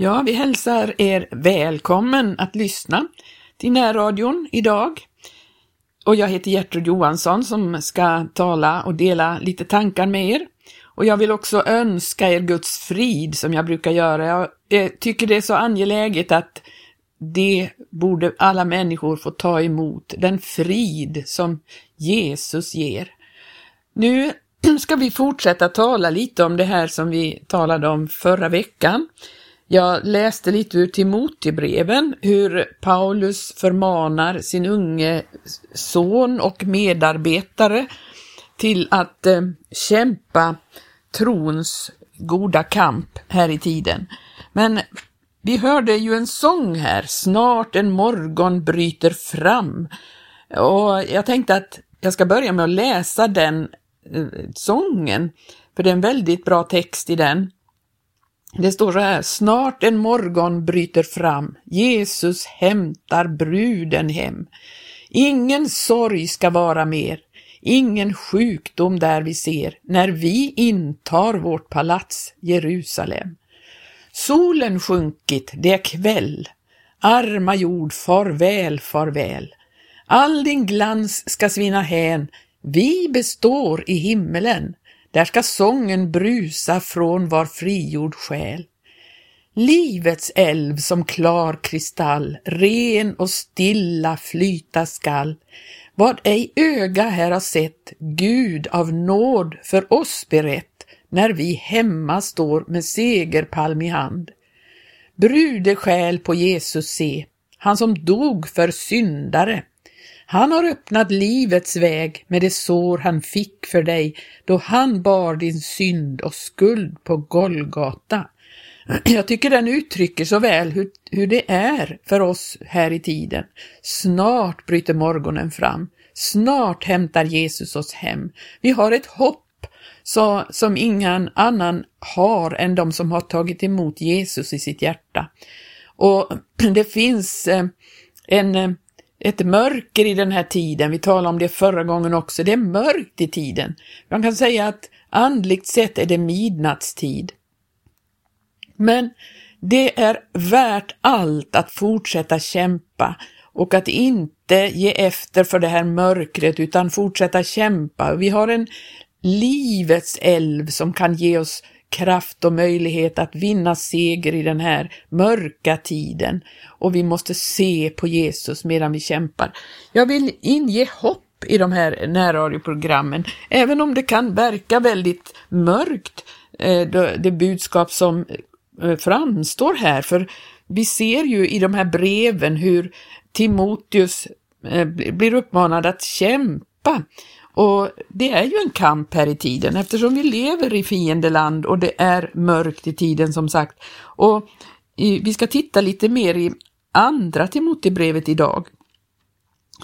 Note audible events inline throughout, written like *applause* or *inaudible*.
Ja, vi hälsar er välkommen att lyssna till närradion idag. Och jag heter Gertrud Johansson som ska tala och dela lite tankar med er. Och jag vill också önska er Guds frid som jag brukar göra. Jag eh, tycker det är så angeläget att det borde alla människor få ta emot, den frid som Jesus ger. Nu ska vi fortsätta tala lite om det här som vi talade om förra veckan. Jag läste lite ur Timotebreven hur Paulus förmanar sin unge son och medarbetare till att eh, kämpa trons goda kamp här i tiden. Men vi hörde ju en sång här, Snart en morgon bryter fram. Och jag tänkte att jag ska börja med att läsa den eh, sången, för det är en väldigt bra text i den. Det står så här, snart en morgon bryter fram, Jesus hämtar bruden hem. Ingen sorg ska vara mer, ingen sjukdom där vi ser, när vi intar vårt palats Jerusalem. Solen sjunkit, det är kväll, arma jord, farväl, farväl. All din glans ska svinna hän, vi består i himmelen. Där ska sången brusa från var frigjord själ. Livets älv som klar kristall, ren och stilla flyta skall. Vad ej öga här har sett, Gud av nåd för oss berett, när vi hemma står med segerpalm i hand. Brudesjäl på Jesus se, han som dog för syndare, han har öppnat livets väg med det sår han fick för dig då han bar din synd och skuld på Golgata. *clears throat* Jag tycker den uttrycker så väl hur, hur det är för oss här i tiden. Snart bryter morgonen fram. Snart hämtar Jesus oss hem. Vi har ett hopp så, som ingen annan har än de som har tagit emot Jesus i sitt hjärta. Och *clears throat* det finns eh, en eh, ett mörker i den här tiden. Vi talade om det förra gången också. Det är mörkt i tiden. Man kan säga att andligt sett är det midnattstid. Men det är värt allt att fortsätta kämpa och att inte ge efter för det här mörkret utan fortsätta kämpa. Vi har en livets älv som kan ge oss kraft och möjlighet att vinna seger i den här mörka tiden. Och vi måste se på Jesus medan vi kämpar. Jag vill inge hopp i de här närradioprogrammen, även om det kan verka väldigt mörkt, eh, det budskap som eh, framstår här, för vi ser ju i de här breven hur Timoteus eh, blir uppmanad att kämpa och det är ju en kamp här i tiden eftersom vi lever i fiendeland och det är mörkt i tiden som sagt. Och vi ska titta lite mer i andra Timotebrevet idag.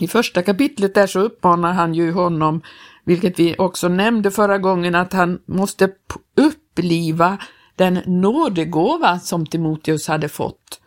I första kapitlet där så uppmanar han ju honom, vilket vi också nämnde förra gången, att han måste uppliva den nådegåva som Timoteus hade fått.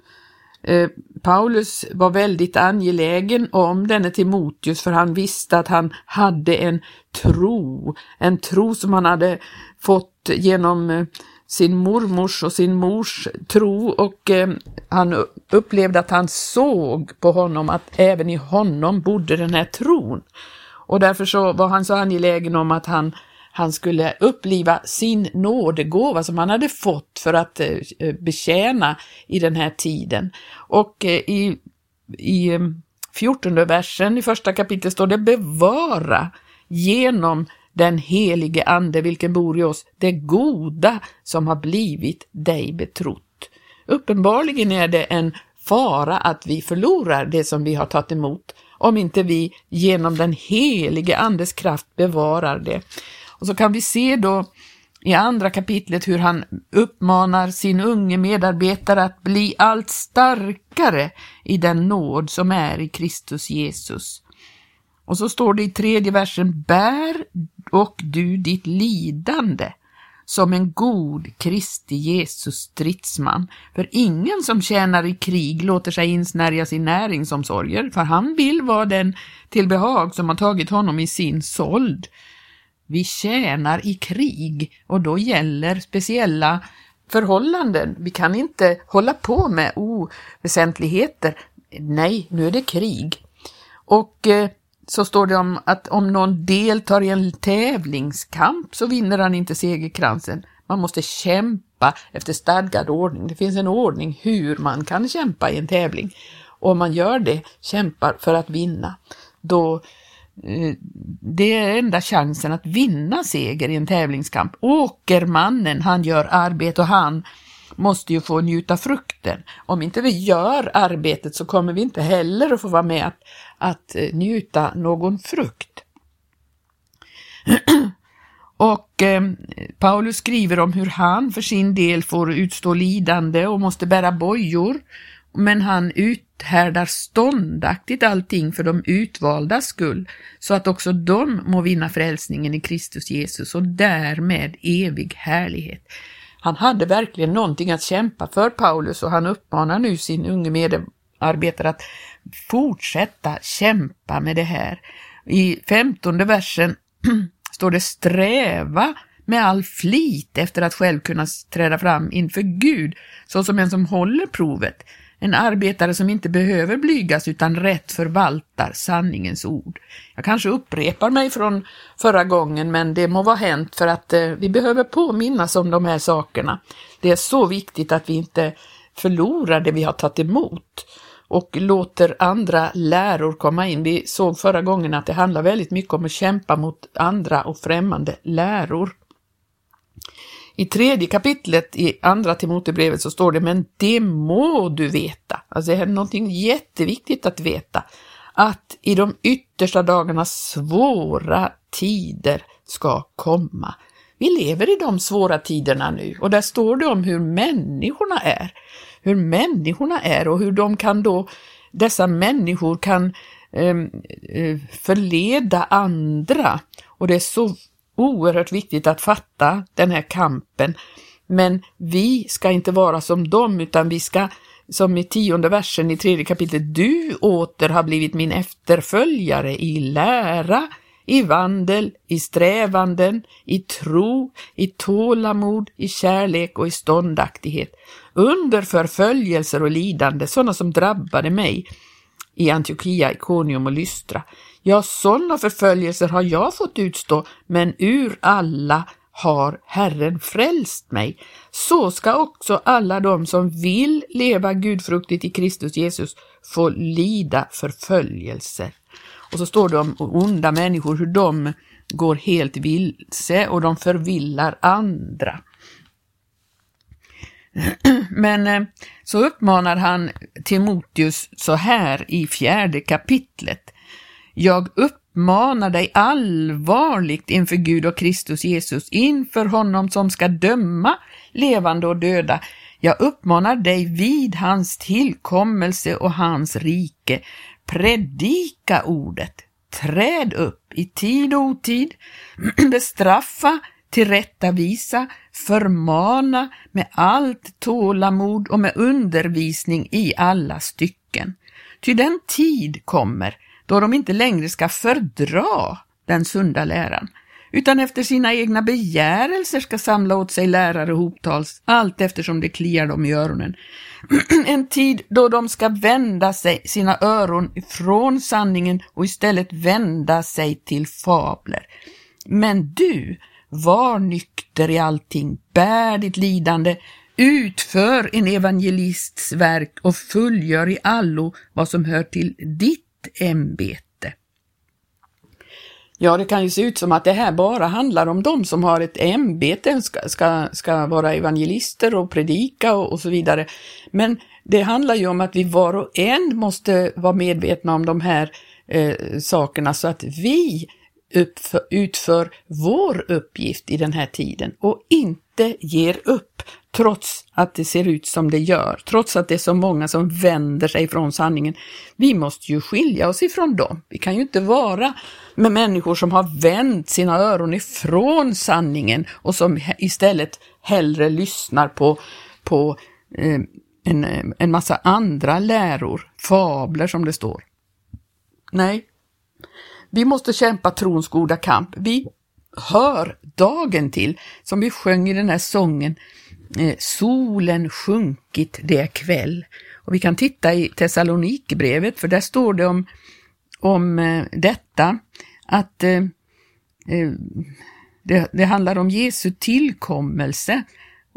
Eh, Paulus var väldigt angelägen om denne Timoteus för han visste att han hade en tro, en tro som han hade fått genom eh, sin mormors och sin mors tro och eh, han upplevde att han såg på honom att även i honom bodde den här tron. Och därför så var han så angelägen om att han han skulle uppliva sin nådegåva som han hade fått för att eh, eh, betjäna i den här tiden. Och eh, i, i 14 versen i första kapitlet står det bevara genom den helige ande vilken bor i oss, det goda som har blivit dig betrott. Uppenbarligen är det en fara att vi förlorar det som vi har tagit emot om inte vi genom den helige andes kraft bevarar det. Och så kan vi se då i andra kapitlet hur han uppmanar sin unge medarbetare att bli allt starkare i den nåd som är i Kristus Jesus. Och så står det i tredje versen, bär och du ditt lidande som en god Kristi Jesus stridsman. För ingen som tjänar i krig låter sig insnärjas i näringsomsorger, för han vill vara den till behag som har tagit honom i sin sold. Vi tjänar i krig och då gäller speciella förhållanden. Vi kan inte hålla på med oväsentligheter. Nej, nu är det krig. Och eh, så står det om att om någon deltar i en tävlingskamp så vinner han inte segerkransen. Man måste kämpa efter stadgad ordning. Det finns en ordning hur man kan kämpa i en tävling. Och om man gör det, kämpar för att vinna, då Eh, det är enda chansen att vinna seger i en tävlingskamp. Åkermannen, han gör arbete och han måste ju få njuta frukten. Om inte vi gör arbetet så kommer vi inte heller att få vara med att, att eh, njuta någon frukt. *clears throat* Och eh, Paulus skriver om hur han för sin del får utstå lidande och måste bära bojor, men han uthärdar ståndaktigt allting för de utvaldas skull, så att också de må vinna frälsningen i Kristus Jesus och därmed evig härlighet. Han hade verkligen någonting att kämpa för Paulus och han uppmanar nu sin unge medarbetare att fortsätta kämpa med det här. I femtonde versen *clears throat* står det sträva med all flit efter att själv kunna träda fram inför Gud, såsom en som håller provet, en arbetare som inte behöver blygas utan rätt förvaltar sanningens ord. Jag kanske upprepar mig från förra gången, men det må vara hänt för att eh, vi behöver påminnas om de här sakerna. Det är så viktigt att vi inte förlorar det vi har tagit emot och låter andra läror komma in. Vi såg förra gången att det handlar väldigt mycket om att kämpa mot andra och främmande läror. I tredje kapitlet i andra Timotebrevet så står det, men det må du veta, alltså det är någonting jätteviktigt att veta, att i de yttersta dagarna svåra tider ska komma. Vi lever i de svåra tiderna nu och där står det om hur människorna är hur människorna är och hur de kan då, dessa människor kan ehm, eh, förleda andra. Och det är så oerhört viktigt att fatta den här kampen. Men vi ska inte vara som dem, utan vi ska, som i tionde versen i tredje kapitlet, du åter har blivit min efterföljare i lära, i vandel, i strävanden, i tro, i tålamod, i kärlek och i ståndaktighet under förföljelser och lidande, sådana som drabbade mig i Antiochia, Ikonium och Lystra. Ja, sådana förföljelser har jag fått utstå, men ur alla har Herren frälst mig. Så ska också alla de som vill leva gudfruktigt i Kristus Jesus få lida förföljelser. Och så står det om onda människor, hur de går helt vilse och de förvillar andra. *clears throat* Men eh, så uppmanar han Timoteus så här i fjärde kapitlet. Jag uppmanar dig allvarligt inför Gud och Kristus Jesus, inför honom som ska döma levande och döda. Jag uppmanar dig vid hans tillkommelse och hans rike. Predika ordet, träd upp i tid och otid, *clears throat* bestraffa, tillrättavisa, förmana med allt tålamod och med undervisning i alla stycken. Ty den tid kommer då de inte längre ska fördra den sunda läran, utan efter sina egna begärelser ska samla åt sig lärare hoptals, allt eftersom det kliar dem i öronen. *clears throat* en tid då de ska vända sig sina öron från sanningen och istället vända sig till fabler. Men du, var nykter i allting, bär ditt lidande, utför en evangelists verk och fullgör i allo vad som hör till ditt ämbete. Ja, det kan ju se ut som att det här bara handlar om de som har ett ämbete, ska, ska, ska vara evangelister och predika och, och så vidare. Men det handlar ju om att vi var och en måste vara medvetna om de här eh, sakerna så att vi uppför, utför vår uppgift i den här tiden och inte ger upp trots att det ser ut som det gör, trots att det är så många som vänder sig från sanningen. Vi måste ju skilja oss ifrån dem. Vi kan ju inte vara med människor som har vänt sina öron ifrån sanningen och som istället hellre lyssnar på, på eh, en, eh, en massa andra läror, fabler som det står. Nej, vi måste kämpa trons goda kamp. Vi hör dagen till, som vi sjöng i den här sången. Eh, solen sjunkit, det är kväll. Och vi kan titta i Thessalonikbrevet, för där står det om, om eh, detta, att eh, eh, det, det handlar om Jesu tillkommelse.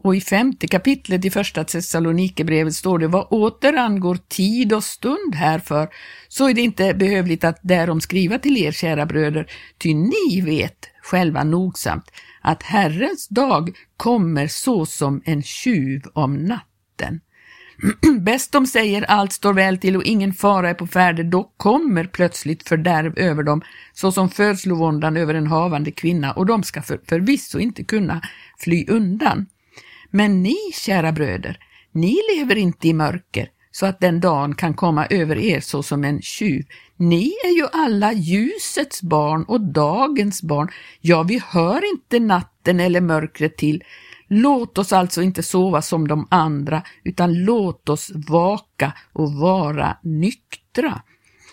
Och i femte kapitlet i första Thessalonikerbrevet står det, vad åter angår tid och stund härför, så är det inte behövligt att därom skriva till er, kära bröder, ty ni vet själva nogsamt att Herrens dag kommer så som en tjuv om natten. *clears throat* Bäst de säger allt står väl till och ingen fara är på färde, då kommer plötsligt fördärv över dem, såsom födslovåndan över en havande kvinna, och de ska för, förvisso inte kunna fly undan. Men ni, kära bröder, ni lever inte i mörker, så att den dagen kan komma över er såsom en tjuv. Ni är ju alla ljusets barn och dagens barn. Ja, vi hör inte natten eller mörkret till. Låt oss alltså inte sova som de andra, utan låt oss vaka och vara nyktra.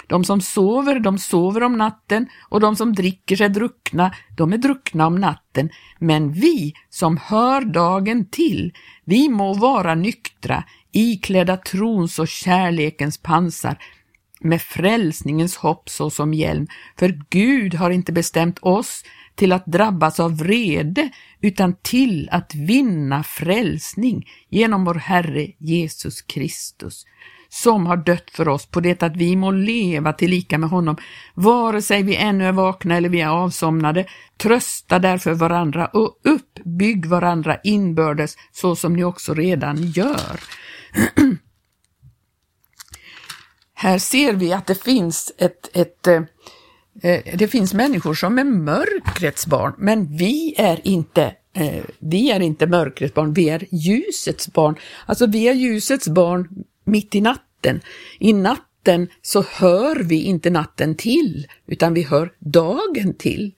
De som sover, de sover om natten och de som dricker sig druckna, de är druckna om natten. Men vi som hör dagen till, vi må vara nyktra, iklädda trons och kärlekens pansar, med frälsningens hopp såsom hjälm, för Gud har inte bestämt oss till att drabbas av vrede, utan till att vinna frälsning genom vår Herre Jesus Kristus, som har dött för oss på det att vi må leva tillika med honom, vare sig vi ännu är vakna eller vi är avsomnade. Trösta därför varandra och uppbygg varandra inbördes så som ni också redan gör. *clears throat* Här ser vi att det finns ett, ett eh, det finns människor som är mörkrets barn, men vi är inte eh, vi är inte mörkrets barn, vi är ljusets barn. Alltså vi är ljusets barn mitt i natten. I natten så hör vi inte natten till, utan vi hör dagen till.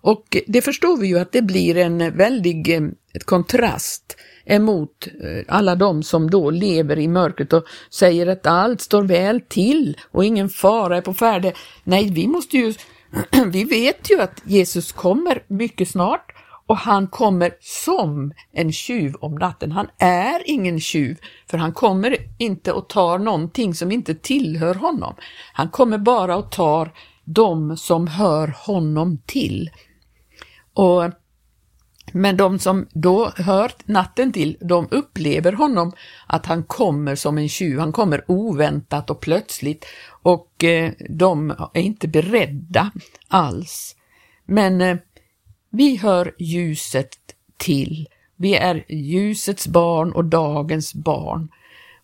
Och det förstår vi ju att det blir en väldig eh, kontrast emot eh, alla de som då lever i mörkret och säger att allt står väl till och ingen fara är på färde. Nej, vi måste ju, *clears throat* vi vet ju att Jesus kommer mycket snart och han kommer som en tjuv om natten. Han är ingen tjuv, för han kommer inte och tar någonting som inte tillhör honom. Han kommer bara och tar de som hör honom till. Och men de som då hör natten till, de upplever honom att han kommer som en tjuv, han kommer oväntat och plötsligt och eh, de är inte beredda alls. Men eh, vi hör ljuset till, vi är ljusets barn och dagens barn.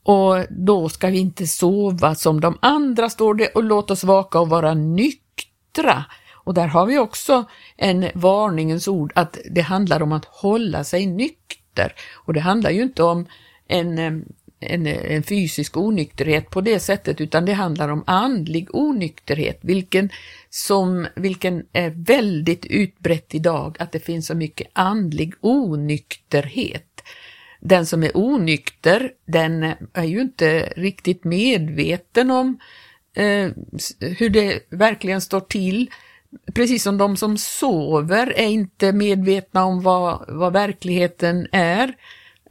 Och då ska vi inte sova som de andra, står det, och låt oss vaka och vara nyktra och där har vi också en varningens ord att det handlar om att hålla sig nykter. Och det handlar ju inte om en, en, en fysisk onykterhet på det sättet, utan det handlar om andlig onykterhet, vilken, som, vilken är väldigt utbrett idag, att det finns så mycket andlig onykterhet. Den som är onykter, den är ju inte riktigt medveten om eh, hur det verkligen står till precis som de som sover är inte medvetna om vad, vad verkligheten är.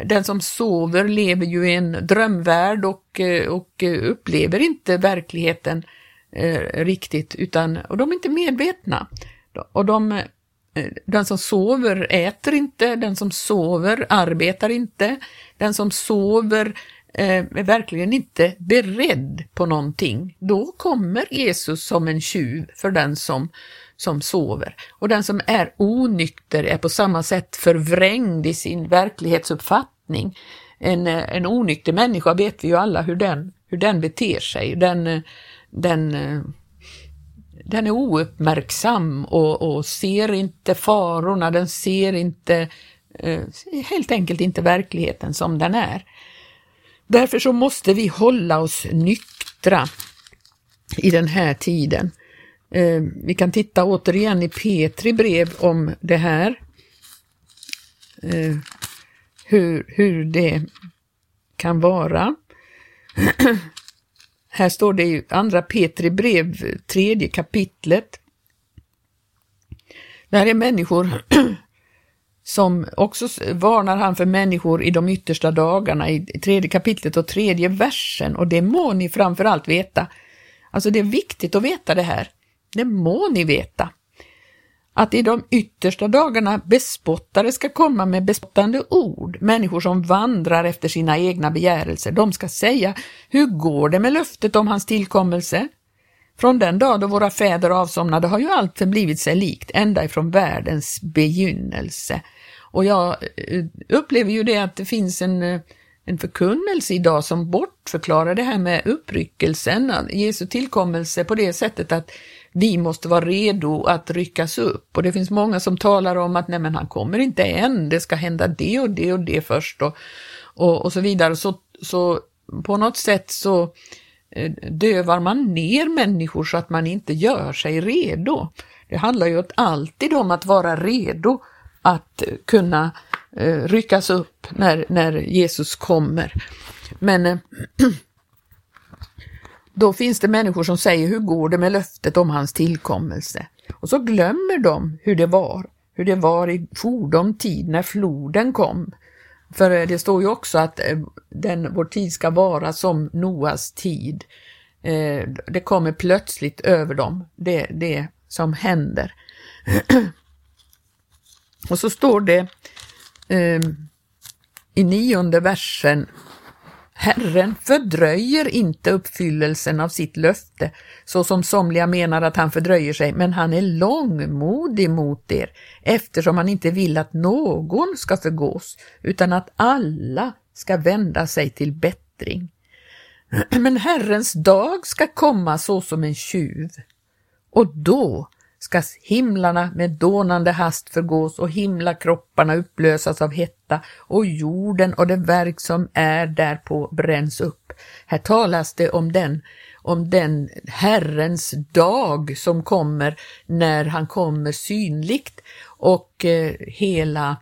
Den som sover lever ju i en drömvärld och, eh, och eh, upplever inte verkligheten eh, riktigt, utan, och de är inte medvetna. Och de, eh, den som sover äter inte, den som sover arbetar inte, den som sover är verkligen inte beredd på någonting, då kommer Jesus som en tjuv för den som, som sover. Och den som är onykter är på samma sätt förvrängd i sin verklighetsuppfattning. En, eh, en onykter människa vet vi ju alla hur den, hur den beter sig. Den, eh, den, eh, den är ouppmärksam och, och ser inte farorna, den ser inte helt enkelt inte verkligheten som den är. Därför så måste vi hålla oss nyktra i den här tiden. Eh, vi kan titta återigen i Petri brev om det här. Eh, hur, hur det kan vara. *clears throat* här står det i andra Petri brev, tredje kapitlet. Det här är människor *clears throat* som också varnar han för människor i de yttersta dagarna i tredje kapitlet och tredje versen och det må ni framförallt veta. Alltså det är viktigt att veta det här. Det må ni veta. Att i de yttersta dagarna bespottare ska komma med bespottande ord, människor som vandrar efter sina egna begärelser. De ska säga, hur går det med löftet om hans tillkommelse? Från den dag då våra fäder avsomnade har ju allt förblivit sig likt ända ifrån världens begynnelse. Och jag eh, upplever ju det att det finns en, eh, en förkunnelse idag som bortförklarar det här med uppryckelsen, Jesu tillkommelse på det sättet att vi måste vara redo att ryckas upp. Och det finns många som talar om att nej men han kommer inte än, det ska hända det och det och det först och, och, och så vidare. Så, så på något sätt så eh, dövar man ner människor så att man inte gör sig redo. Det handlar ju alltid om att vara redo att kunna eh, ryckas upp när, när Jesus kommer. Men eh, *clears throat* då finns det människor som säger hur går det med löftet om hans tillkommelse? Och så glömmer de hur det var, hur det var i fordom tid när floden kom. För eh, det står ju också att eh, den, vår tid ska vara som Noas tid. Eh, det kommer plötsligt över dem, det, det som händer. *clears throat* Och så står det ehm, i nionde versen Herren fördröjer inte uppfyllelsen av sitt löfte, så som somliga menar att han fördröjer sig, men han är långmodig mot er, eftersom han inte vill att någon ska förgås, utan att alla ska vända sig till bättring. *clears throat* Men Herrens dag ska komma så som en tjuv, och då ska himlarna med dånande hast förgås och himlakropparna upplösas av hetta och jorden och det verk som är därpå bränns upp. Här talas det om den, om den Herrens dag som kommer när han kommer synligt och eh, hela,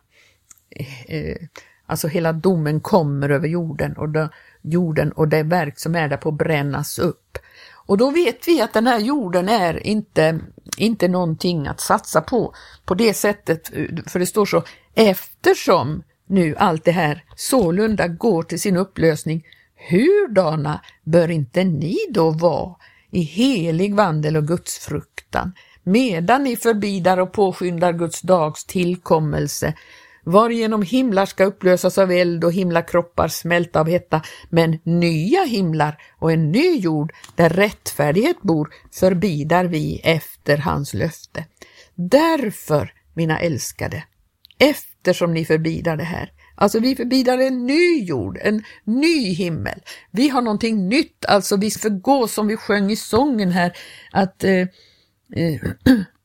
eh, eh alltså hela domen kommer över jorden och, då, jorden och det verk som är därpå brännas upp. Och då vet vi att den här jorden är inte, inte någonting att satsa på på det sättet, för det står så, eftersom nu allt det här sålunda går till sin upplösning, hurdana bör inte ni då vara i helig vandel och gudsfruktan? medan ni förbidar och påskyndar Guds dags tillkommelse, varigenom himlar ska upplösas av eld och himlakroppar smälta av hetta, men nya himlar och en ny jord där rättfärdighet bor förbidar vi efter hans löfte. Därför, mina älskade, eftersom ni förbidar det här, Alltså vi förbidar en ny jord, en ny himmel. Vi har någonting nytt, alltså vi förgår som vi sjöng i sången här, att eh, eh, *clears throat*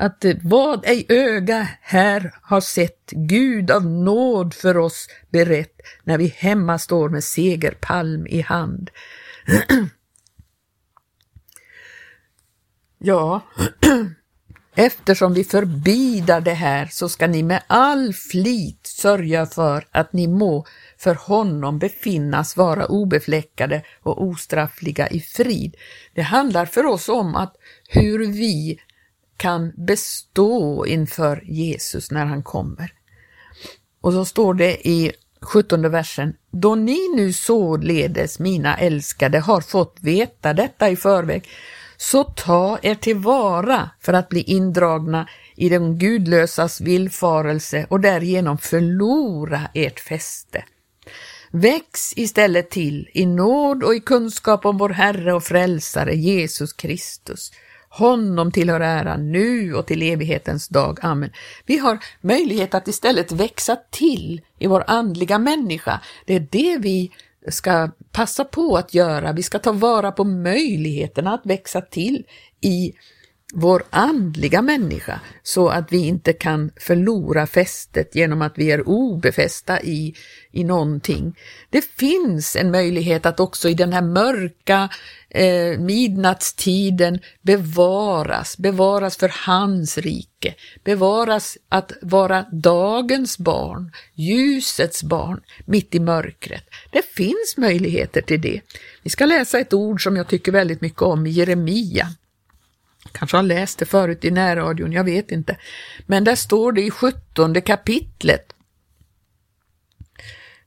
att vad ej öga här har sett, Gud av nåd för oss berett, när vi hemma står med segerpalm i hand. *clears throat* ja, *clears throat* eftersom vi förbidar det här så ska ni med all flit sörja för att ni må för honom befinnas vara obefläckade och ostraffliga i frid. Det handlar för oss om att hur vi kan bestå inför Jesus när han kommer. Och så står det i 17 versen, då ni nu således, mina älskade, har fått veta detta i förväg, så ta er tillvara för att bli indragna i den gudlösas villfarelse och därigenom förlora ert fäste. Väx istället till i nåd och i kunskap om vår Herre och Frälsare Jesus Kristus. Honom tillhör äran nu och till evighetens dag. Amen. Vi har möjlighet att istället växa till i vår andliga människa. Det är det vi ska passa på att göra. Vi ska ta vara på möjligheterna att växa till i vår andliga människa så att vi inte kan förlora fästet genom att vi är obefästa i, i någonting. Det finns en möjlighet att också i den här mörka eh, midnattstiden bevaras, bevaras för hans rike, bevaras att vara dagens barn, ljusets barn, mitt i mörkret. Det finns möjligheter till det. Vi ska läsa ett ord som jag tycker väldigt mycket om Jeremia Kanske har läst det förut i närradion, jag vet inte. Men där står det i sjuttonde kapitlet.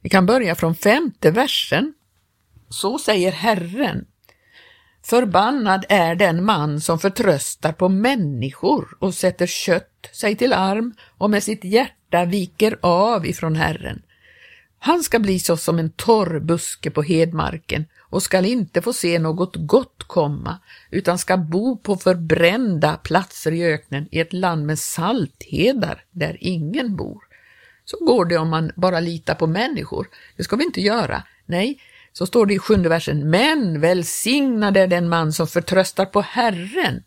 Vi kan börja från femte versen. Så säger Herren. Förbannad är den man som förtröstar på människor och sätter kött sig till arm och med sitt hjärta viker av ifrån Herren. Han ska bli så som en torr buske på hedmarken och skall inte få se något gott komma, utan ska bo på förbrända platser i öknen i ett land med salthedar där ingen bor. Så går det om man bara litar på människor. Det ska vi inte göra. Nej, så står det i sjunde versen, men välsignad är den man som förtröstar på Herren,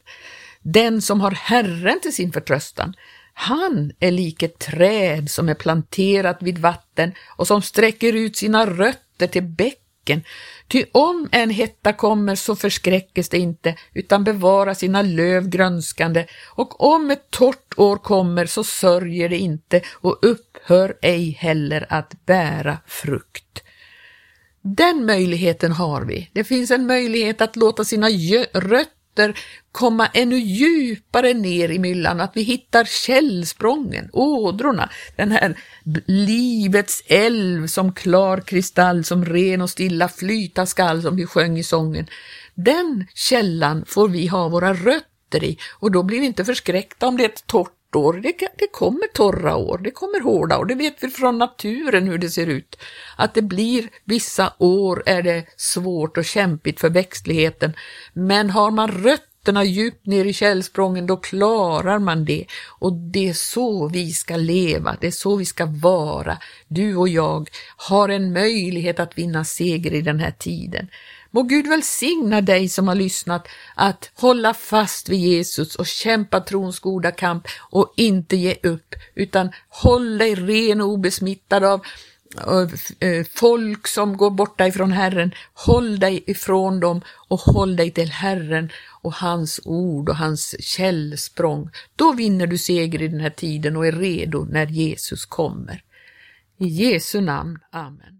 den som har Herren till sin förtröstan. Han är lik ett träd som är planterat vid vatten och som sträcker ut sina rötter till bäcken. Ty om en hetta kommer så förskräckes det inte, utan bevarar sina löv grönskande, och om ett torrt år kommer så sörjer det inte och upphör ej heller att bära frukt. Den möjligheten har vi. Det finns en möjlighet att låta sina rötter komma ännu djupare ner i myllan, att vi hittar källsprången, ådrorna, den här livets älv som klar kristall, som ren och stilla flyta skall, som vi sjöng i sången. Den källan får vi ha våra rötter i och då blir vi inte förskräckta om det är ett torrt år. Det, det kommer torra år, det kommer hårda år, det vet vi från naturen hur det ser ut. Att det blir vissa år är det svårt och kämpigt för växtligheten, men har man rötterna djupt ner i källsprången, då klarar man det. Och det är så vi ska leva, det är så vi ska vara. Du och jag har en möjlighet att vinna seger i den här tiden. Må Gud välsigna dig som har lyssnat att hålla fast vid Jesus och kämpa trons goda kamp och inte ge upp, utan håll dig ren och obesmittad av eh, folk som går borta ifrån Herren. Håll dig ifrån dem och håll dig till Herren och hans ord och hans källsprång. Då vinner du seger i den här tiden och är redo när Jesus kommer. I Jesu namn. Amen.